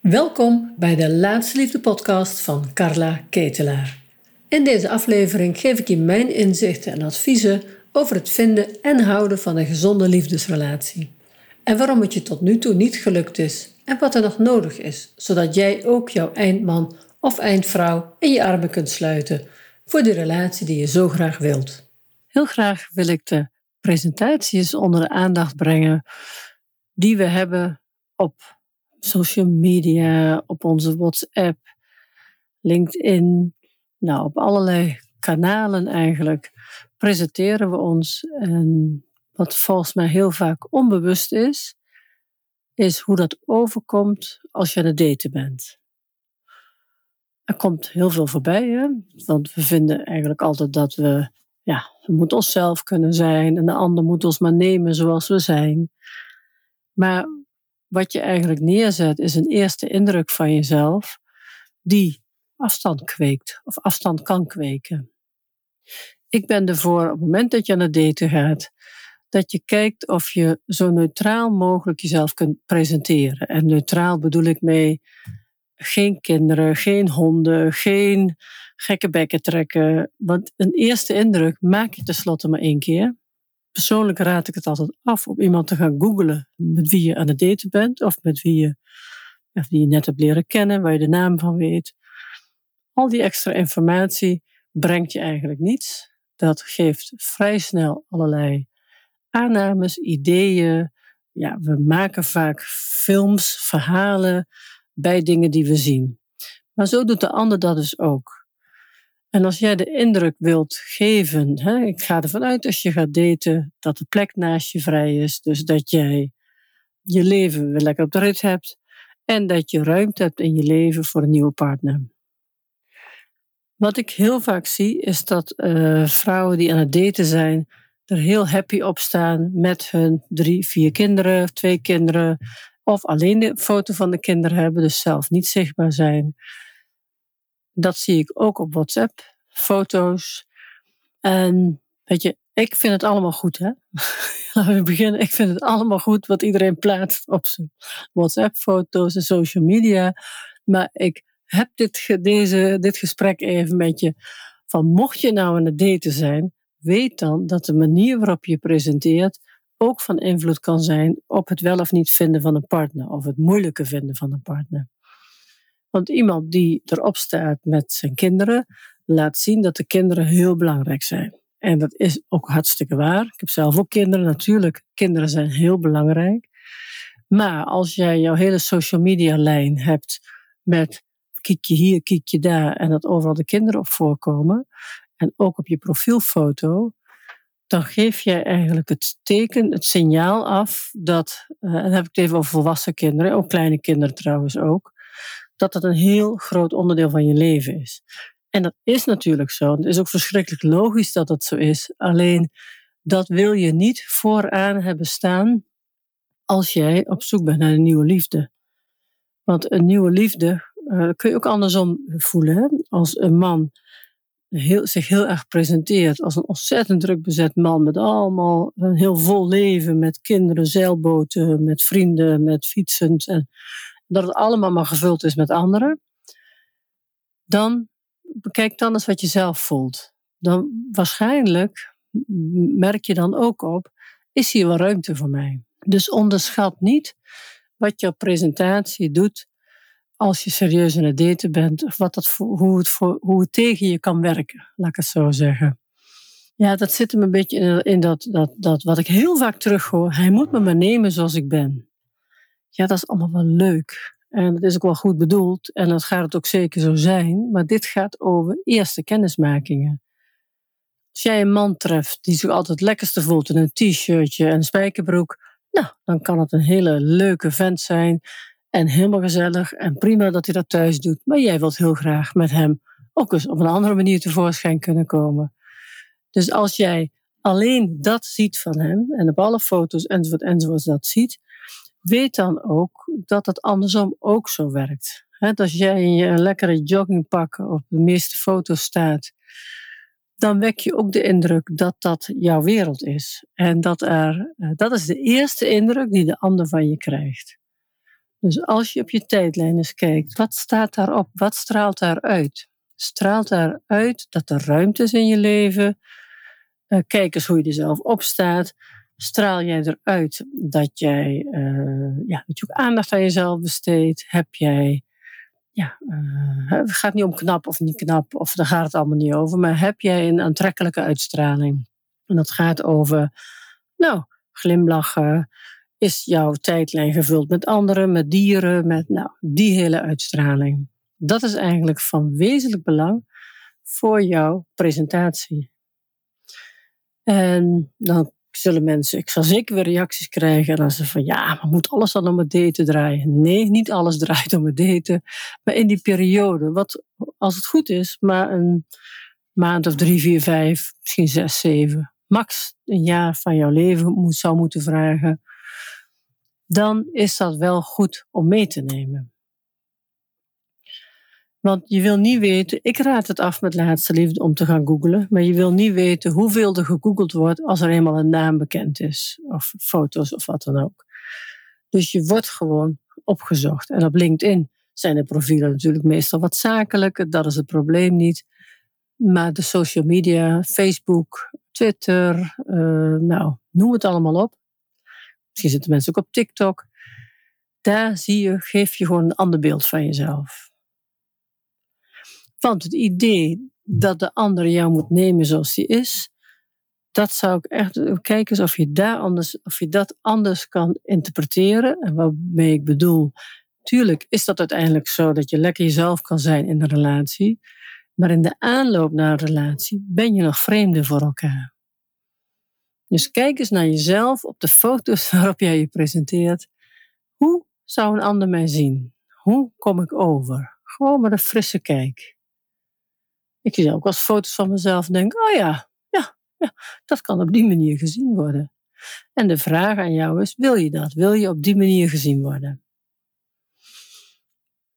Welkom bij de Laatste Liefde podcast van Carla Ketelaar. In deze aflevering geef ik je mijn inzichten en adviezen over het vinden en houden van een gezonde liefdesrelatie. En waarom het je tot nu toe niet gelukt is en wat er nog nodig is, zodat jij ook jouw eindman of eindvrouw in je armen kunt sluiten voor de relatie die je zo graag wilt. Heel graag wil ik de presentaties onder de aandacht brengen die we hebben op social media, op onze WhatsApp, LinkedIn, nou op allerlei kanalen eigenlijk presenteren we ons. En wat volgens mij heel vaak onbewust is, is hoe dat overkomt als je aan het daten bent. Er komt heel veel voorbij, hè? want we vinden eigenlijk altijd dat we, ja, we moeten onszelf kunnen zijn en de ander moet ons maar nemen zoals we zijn. Maar wat je eigenlijk neerzet is een eerste indruk van jezelf die afstand kweekt of afstand kan kweken. Ik ben ervoor op het moment dat je aan het daten gaat, dat je kijkt of je zo neutraal mogelijk jezelf kunt presenteren. En neutraal bedoel ik mee geen kinderen, geen honden, geen gekke bekken trekken. Want een eerste indruk maak je tenslotte maar één keer. Persoonlijk raad ik het altijd af om iemand te gaan googlen met wie je aan het daten bent of met wie je, die je net hebt leren kennen, waar je de naam van weet. Al die extra informatie brengt je eigenlijk niets. Dat geeft vrij snel allerlei aannames, ideeën. Ja, we maken vaak films, verhalen bij dingen die we zien. Maar zo doet de ander dat dus ook. En als jij de indruk wilt geven, hè, ik ga ervan uit als je gaat daten, dat de plek naast je vrij is. Dus dat jij je leven weer lekker op de rit hebt. En dat je ruimte hebt in je leven voor een nieuwe partner. Wat ik heel vaak zie, is dat uh, vrouwen die aan het daten zijn, er heel happy op staan met hun drie, vier kinderen, twee kinderen. Of alleen de foto van de kinderen hebben, dus zelf niet zichtbaar zijn. Dat zie ik ook op WhatsApp, foto's. En weet je, ik vind het allemaal goed, hè? Laten we beginnen. Ik vind het allemaal goed wat iedereen plaatst op zijn WhatsApp-foto's en social media. Maar ik heb dit, deze, dit gesprek even met je. Van mocht je nou aan het daten zijn, weet dan dat de manier waarop je presenteert ook van invloed kan zijn op het wel of niet vinden van een partner of het moeilijke vinden van een partner. Want iemand die erop staat met zijn kinderen, laat zien dat de kinderen heel belangrijk zijn. En dat is ook hartstikke waar. Ik heb zelf ook kinderen, natuurlijk. Kinderen zijn heel belangrijk. Maar als jij jouw hele social media lijn hebt met kiekje hier, kiekje daar en dat overal de kinderen op voorkomen, en ook op je profielfoto, dan geef jij eigenlijk het teken, het signaal af dat, uh, en dan heb ik het even over volwassen kinderen, ook kleine kinderen trouwens ook, dat dat een heel groot onderdeel van je leven is. En dat is natuurlijk zo. Het is ook verschrikkelijk logisch dat dat zo is. Alleen dat wil je niet vooraan hebben staan als jij op zoek bent naar een nieuwe liefde. Want een nieuwe liefde uh, kun je ook andersom voelen. Hè? Als een man heel, zich heel erg presenteert als een ontzettend druk bezet man met allemaal een heel vol leven, met kinderen, zeilboten, met vrienden, met fietsend. En dat het allemaal maar gevuld is met anderen. Dan bekijk dan eens wat je zelf voelt. Dan waarschijnlijk merk je dan ook op, is hier wel ruimte voor mij? Dus onderschat niet wat jouw presentatie doet als je serieus aan het daten bent, of wat dat hoe, het voor, hoe het tegen je kan werken, laat ik het zo zeggen. Ja, dat zit hem een beetje in, in dat, dat, dat wat ik heel vaak terughoor. Hij moet me maar nemen zoals ik ben. Ja, dat is allemaal wel leuk. En dat is ook wel goed bedoeld. En dat gaat het ook zeker zo zijn. Maar dit gaat over eerste kennismakingen. Als jij een man treft die zich altijd het lekkerste voelt in een t-shirtje en spijkerbroek. Nou, dan kan het een hele leuke vent zijn. En helemaal gezellig en prima dat hij dat thuis doet. Maar jij wilt heel graag met hem ook eens op een andere manier tevoorschijn kunnen komen. Dus als jij alleen dat ziet van hem en op alle foto's enzovoort enzovoort dat ziet, weet dan ook dat het andersom ook zo werkt. Als jij in je lekkere joggingpak op de meeste foto's staat, dan wek je ook de indruk dat dat jouw wereld is. En dat, er, eh, dat is de eerste indruk die de ander van je krijgt. Dus als je op je tijdlijn eens kijkt, wat staat daarop? Wat straalt daaruit? Straalt daaruit dat er ruimte is in je leven? Uh, kijk eens hoe je er zelf op staat. Straal jij eruit dat jij uh, ja, aandacht aan jezelf besteedt? Heb jij, ja, uh, het gaat niet om knap of niet knap, of daar gaat het allemaal niet over, maar heb jij een aantrekkelijke uitstraling? En dat gaat over, nou, glimlachen. Is jouw tijdlijn gevuld met anderen, met dieren, met nou, die hele uitstraling? Dat is eigenlijk van wezenlijk belang voor jouw presentatie. En dan zullen mensen, ik zal zeker weer reacties krijgen. En dan ze van ja, maar moet alles dan om het daten draaien? Nee, niet alles draait om het daten. Maar in die periode, wat als het goed is, maar een maand of drie, vier, vijf, misschien zes, zeven, max een jaar van jouw leven moet, zou moeten vragen, dan is dat wel goed om mee te nemen. Want je wil niet weten, ik raad het af met laatste liefde om te gaan googlen, maar je wil niet weten hoeveel er gegoogeld wordt als er eenmaal een naam bekend is, of foto's of wat dan ook. Dus je wordt gewoon opgezocht. En op LinkedIn zijn de profielen natuurlijk meestal wat zakelijk, dat is het probleem niet. Maar de social media, Facebook, Twitter, uh, nou, noem het allemaal op. Misschien zitten mensen ook op TikTok. Daar zie je, geef je gewoon een ander beeld van jezelf. Want het idee dat de ander jou moet nemen zoals die is, dat zou ik echt kijken of je, daar anders, of je dat anders kan interpreteren. En waarmee ik bedoel, tuurlijk is dat uiteindelijk zo dat je lekker jezelf kan zijn in een relatie. Maar in de aanloop naar een relatie ben je nog vreemde voor elkaar. Dus kijk eens naar jezelf op de foto's waarop jij je presenteert. Hoe zou een ander mij zien? Hoe kom ik over? Gewoon met een frisse kijk. Ik zie ook als foto's van mezelf en denk, oh ja, ja, ja, dat kan op die manier gezien worden. En de vraag aan jou is, wil je dat? Wil je op die manier gezien worden?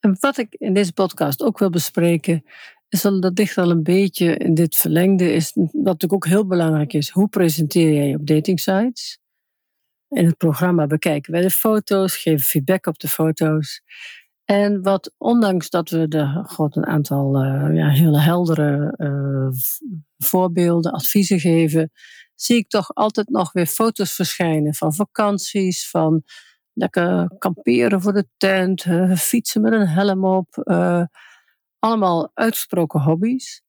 En wat ik in deze podcast ook wil bespreken, is dat, ligt al een beetje in dit verlengde, is wat natuurlijk ook heel belangrijk is. Hoe presenteer jij je op datingsites? In het programma bekijken wij de foto's, geven feedback op de foto's. En wat, ondanks dat we de, God, een aantal uh, ja, hele heldere uh, voorbeelden, adviezen geven, zie ik toch altijd nog weer foto's verschijnen van vakanties, van lekker kamperen voor de tent, fietsen met een helm op. allemaal uitgesproken hobby's.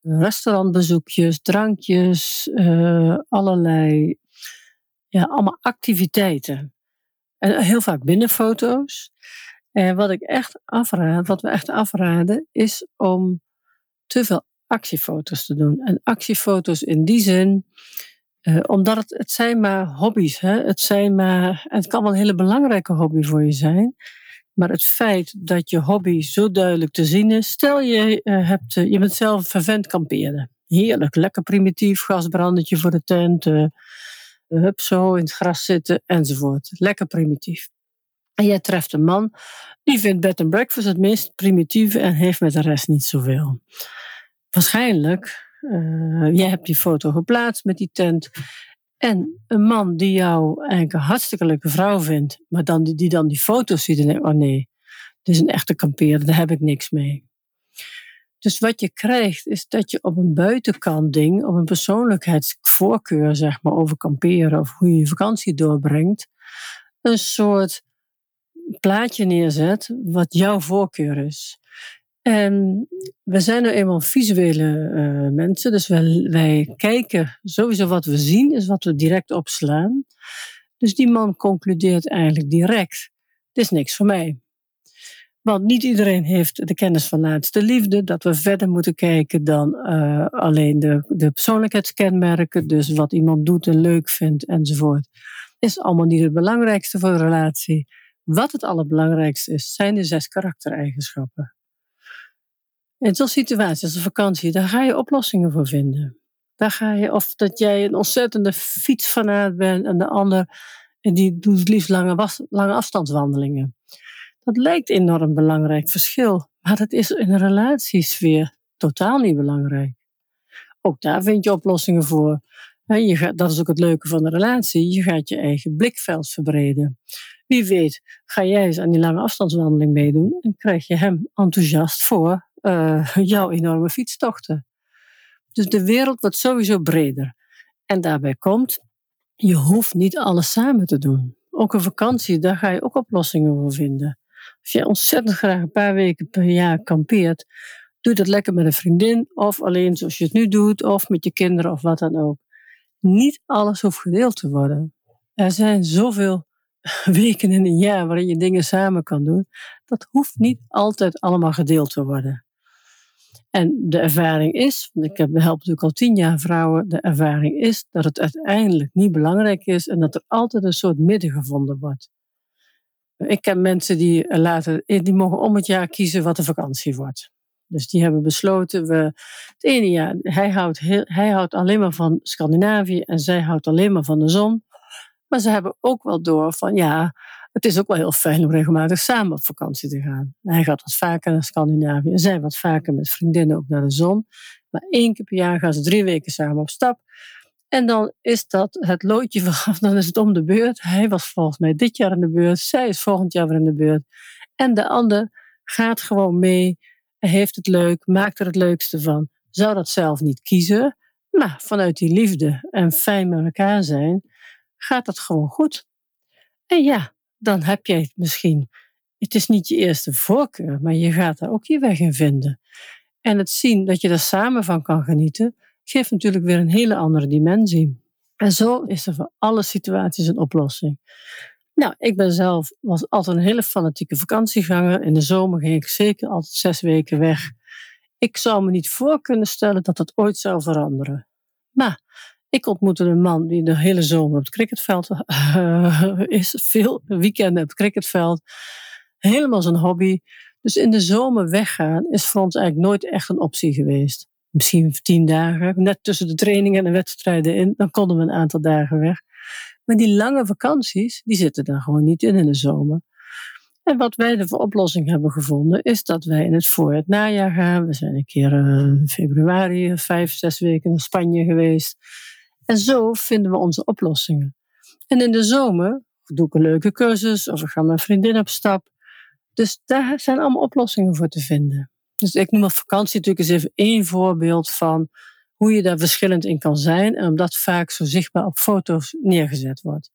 Restaurantbezoekjes, drankjes, allerlei, ja, allemaal activiteiten. En heel vaak binnenfoto's. En wat ik echt afraad, wat we echt afraden, is om te veel actiefoto's te doen. En actiefoto's in die zin, eh, omdat het, het zijn maar hobby's. Hè? Het, zijn maar, het kan wel een hele belangrijke hobby voor je zijn. Maar het feit dat je hobby zo duidelijk te zien is. Stel je, uh, hebt, uh, je bent zelf vervent kamperen. Heerlijk, lekker primitief, gasbrandetje voor de tent. Uh, hup zo in het gras zitten enzovoort. Lekker primitief. En jij treft een man die vindt bed and breakfast het meest primitieve en heeft met de rest niet zoveel. Waarschijnlijk, uh, jij hebt die foto geplaatst met die tent. En een man die jou eigenlijk een hartstikke leuke vrouw vindt, maar dan, die dan die foto's ziet en denkt, oh nee, dit is een echte kampeerder, daar heb ik niks mee. Dus wat je krijgt is dat je op een buitenkant ding, op een persoonlijkheidsvoorkeur, zeg maar, over kamperen of hoe je je vakantie doorbrengt, een soort plaatje neerzet wat jouw voorkeur is. En we zijn nou eenmaal visuele uh, mensen, dus wij, kijken sowieso wat we zien, is wat we direct opslaan. Dus die man concludeert eigenlijk direct: dit is niks voor mij. Want niet iedereen heeft de kennis van laatste liefde, dat we verder moeten kijken dan uh, alleen de, de persoonlijkheidskenmerken, dus wat iemand doet en leuk vindt enzovoort. Is allemaal niet het belangrijkste voor een relatie. Wat het allerbelangrijkste is, zijn de zes karaktereigenschappen. In zo'n situatie als een vakantie, daar ga je oplossingen voor vinden. Daar ga je, of dat jij een ontzettende fietsfanaat bent en de ander die doet het liefst lange, lange afstandswandelingen. Dat lijkt enorm belangrijk verschil, maar dat is in een relatiesfeer totaal niet belangrijk. Ook daar vind je oplossingen voor. je gaat, dat is ook het leuke van de relatie. Je gaat je eigen blikveld verbreden. Wie weet, ga jij eens aan die lange afstandswandeling meedoen en krijg je hem enthousiast voor uh, jouw enorme fietstochten. Dus de wereld wordt sowieso breder. En daarbij komt, je hoeft niet alles samen te doen. Ook een vakantie, daar ga je ook oplossingen voor vinden. Als je ontzettend graag een paar weken per jaar kampeert, doe dat lekker met een vriendin of alleen zoals je het nu doet, of met je kinderen of wat dan ook. Niet alles hoeft gedeeld te worden. Er zijn zoveel weken in een jaar waarin je dingen samen kan doen. Dat hoeft niet altijd allemaal gedeeld te worden. En de ervaring is, want ik heb, help natuurlijk al tien jaar vrouwen, de ervaring is dat het uiteindelijk niet belangrijk is en dat er altijd een soort midden gevonden wordt. Ik ken mensen die laten, die mogen om het jaar kiezen wat de vakantie wordt. Dus die hebben besloten, we, het ene jaar, hij houdt, hij houdt alleen maar van Scandinavië en zij houdt alleen maar van de zon. Maar ze hebben ook wel door van, ja, het is ook wel heel fijn om regelmatig samen op vakantie te gaan. Hij gaat wat vaker naar Scandinavië en zij wat vaker met vriendinnen ook naar de zon. Maar één keer per jaar gaan ze drie weken samen op stap. En dan is dat het loodje vanaf, dan is het om de beurt. Hij was volgens mij dit jaar in de beurt, zij is volgend jaar weer in de beurt. En de ander gaat gewoon mee, heeft het leuk, maakt er het leukste van. Zou dat zelf niet kiezen, maar vanuit die liefde en fijn met elkaar zijn, gaat dat gewoon goed. En ja, dan heb jij het misschien. Het is niet je eerste voorkeur, maar je gaat daar ook je weg in vinden. En het zien dat je er samen van kan genieten, geeft natuurlijk weer een hele andere dimensie. En zo is er voor alle situaties een oplossing. Nou, ik ben zelf was altijd een hele fanatieke vakantieganger. In de zomer ging ik zeker altijd zes weken weg. Ik zou me niet voor kunnen stellen dat dat ooit zou veranderen. Maar ik ontmoette een man die de hele zomer op het cricketveld uh, is. Veel weekenden op het cricketveld. Helemaal zijn hobby. Dus in de zomer weggaan is voor ons eigenlijk nooit echt een optie geweest. Misschien tien dagen, net tussen de trainingen en de wedstrijden in. Dan konden we een aantal dagen weg. Maar die lange vakanties, die zitten daar gewoon niet in in de zomer. En wat wij voor oplossing hebben gevonden, is dat wij in het voor- het najaar gaan. We zijn een keer in februari, vijf, zes weken in Spanje geweest. En zo vinden we onze oplossingen. En in de zomer doe ik een leuke cursus of ik ga met mijn vriendin op stap. Dus daar zijn allemaal oplossingen voor te vinden. Dus ik noem op vakantie natuurlijk eens even één voorbeeld van hoe je daar verschillend in kan zijn en omdat vaak zo zichtbaar op foto's neergezet wordt.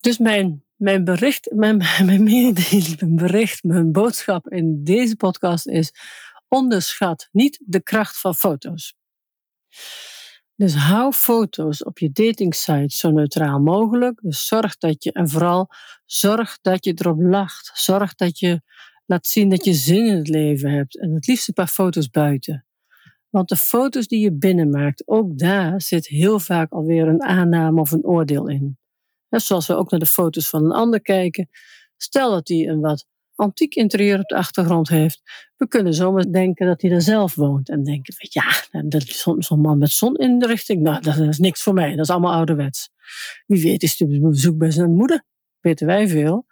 Dus mijn, mijn bericht, mijn, mijn mijn bericht, mijn boodschap in deze podcast is: onderschat niet de kracht van foto's. Dus hou foto's op je datingsite zo neutraal mogelijk. Dus zorg dat je, en vooral zorg dat je erop lacht. Zorg dat je laat zien dat je zin in het leven hebt. En het liefst een paar foto's buiten. Want de foto's die je binnenmaakt, ook daar zit heel vaak alweer een aanname of een oordeel in. zoals we ook naar de foto's van een ander kijken. Stel dat die een wat antiek interieur op de achtergrond heeft. We kunnen zomaar denken dat hij er zelf woont. En denken, ja, dat is zo'n man met zoninrichting. Nou, dat is niks voor mij. Dat is allemaal ouderwets. Wie weet is het bezoek bij zijn moeder. Weten wij veel.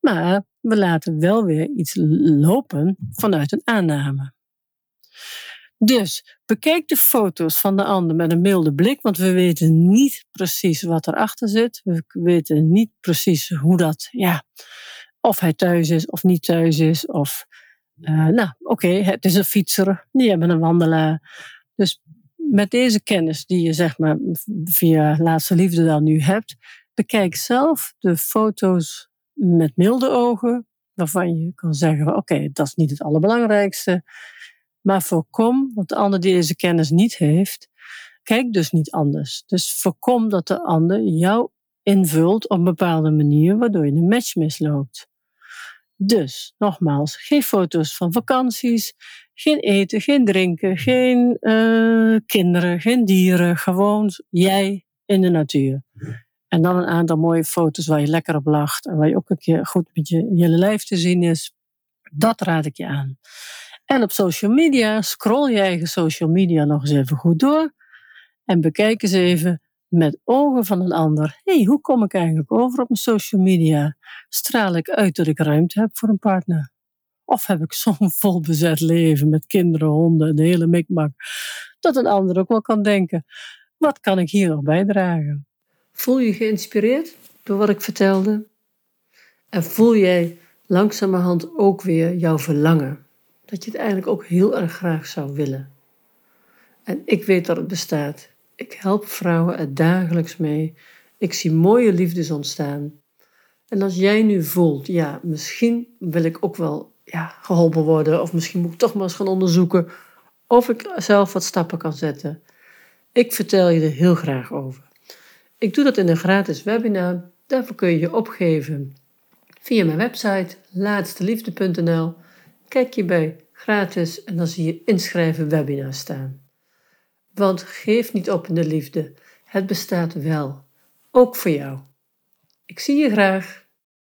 Maar we laten wel weer iets lopen vanuit een aanname. Dus bekijk de foto's van de ander met een milde blik, want we weten niet precies wat erachter zit. We weten niet precies hoe dat, ja, of hij thuis is of niet thuis is. Of, uh, nou, oké, het is een fietser, die hebben een wandelaar. Dus met deze kennis die je zeg maar via Laatste Liefde dan nu hebt, bekijk zelf de foto's met milde ogen, waarvan je kan zeggen, oké, dat is niet het allerbelangrijkste. Maar voorkom, want de ander die deze kennis niet heeft, kijk dus niet anders. Dus voorkom dat de ander jou invult op een bepaalde manier, waardoor je een match misloopt. Dus, nogmaals, geen foto's van vakanties, geen eten, geen drinken, geen uh, kinderen, geen dieren. Gewoon jij in de natuur. En dan een aantal mooie foto's waar je lekker op lacht en waar je ook een keer goed met je hele lijf te zien is. Dat raad ik je aan. En op social media, scroll je eigen social media nog eens even goed door. En bekijk eens even met ogen van een ander. hey, hoe kom ik eigenlijk over op mijn social media? Straal ik uit dat ik ruimte heb voor een partner? Of heb ik zo'n volbezet leven met kinderen, honden, de hele mikmak, dat een ander ook wel kan denken. Wat kan ik hier nog bijdragen? Voel je geïnspireerd door wat ik vertelde? En voel jij langzamerhand ook weer jouw verlangen? Dat je het eigenlijk ook heel erg graag zou willen. En ik weet dat het bestaat. Ik help vrouwen er dagelijks mee. Ik zie mooie liefdes ontstaan. En als jij nu voelt, ja, misschien wil ik ook wel ja, geholpen worden, of misschien moet ik toch maar eens gaan onderzoeken of ik zelf wat stappen kan zetten. Ik vertel je er heel graag over. Ik doe dat in een gratis webinar. Daarvoor kun je je opgeven via mijn website laatsteliefde.nl. Kijk je bij gratis en dan zie je inschrijven webinar staan. Want geef niet op in de liefde. Het bestaat wel. Ook voor jou. Ik zie je graag.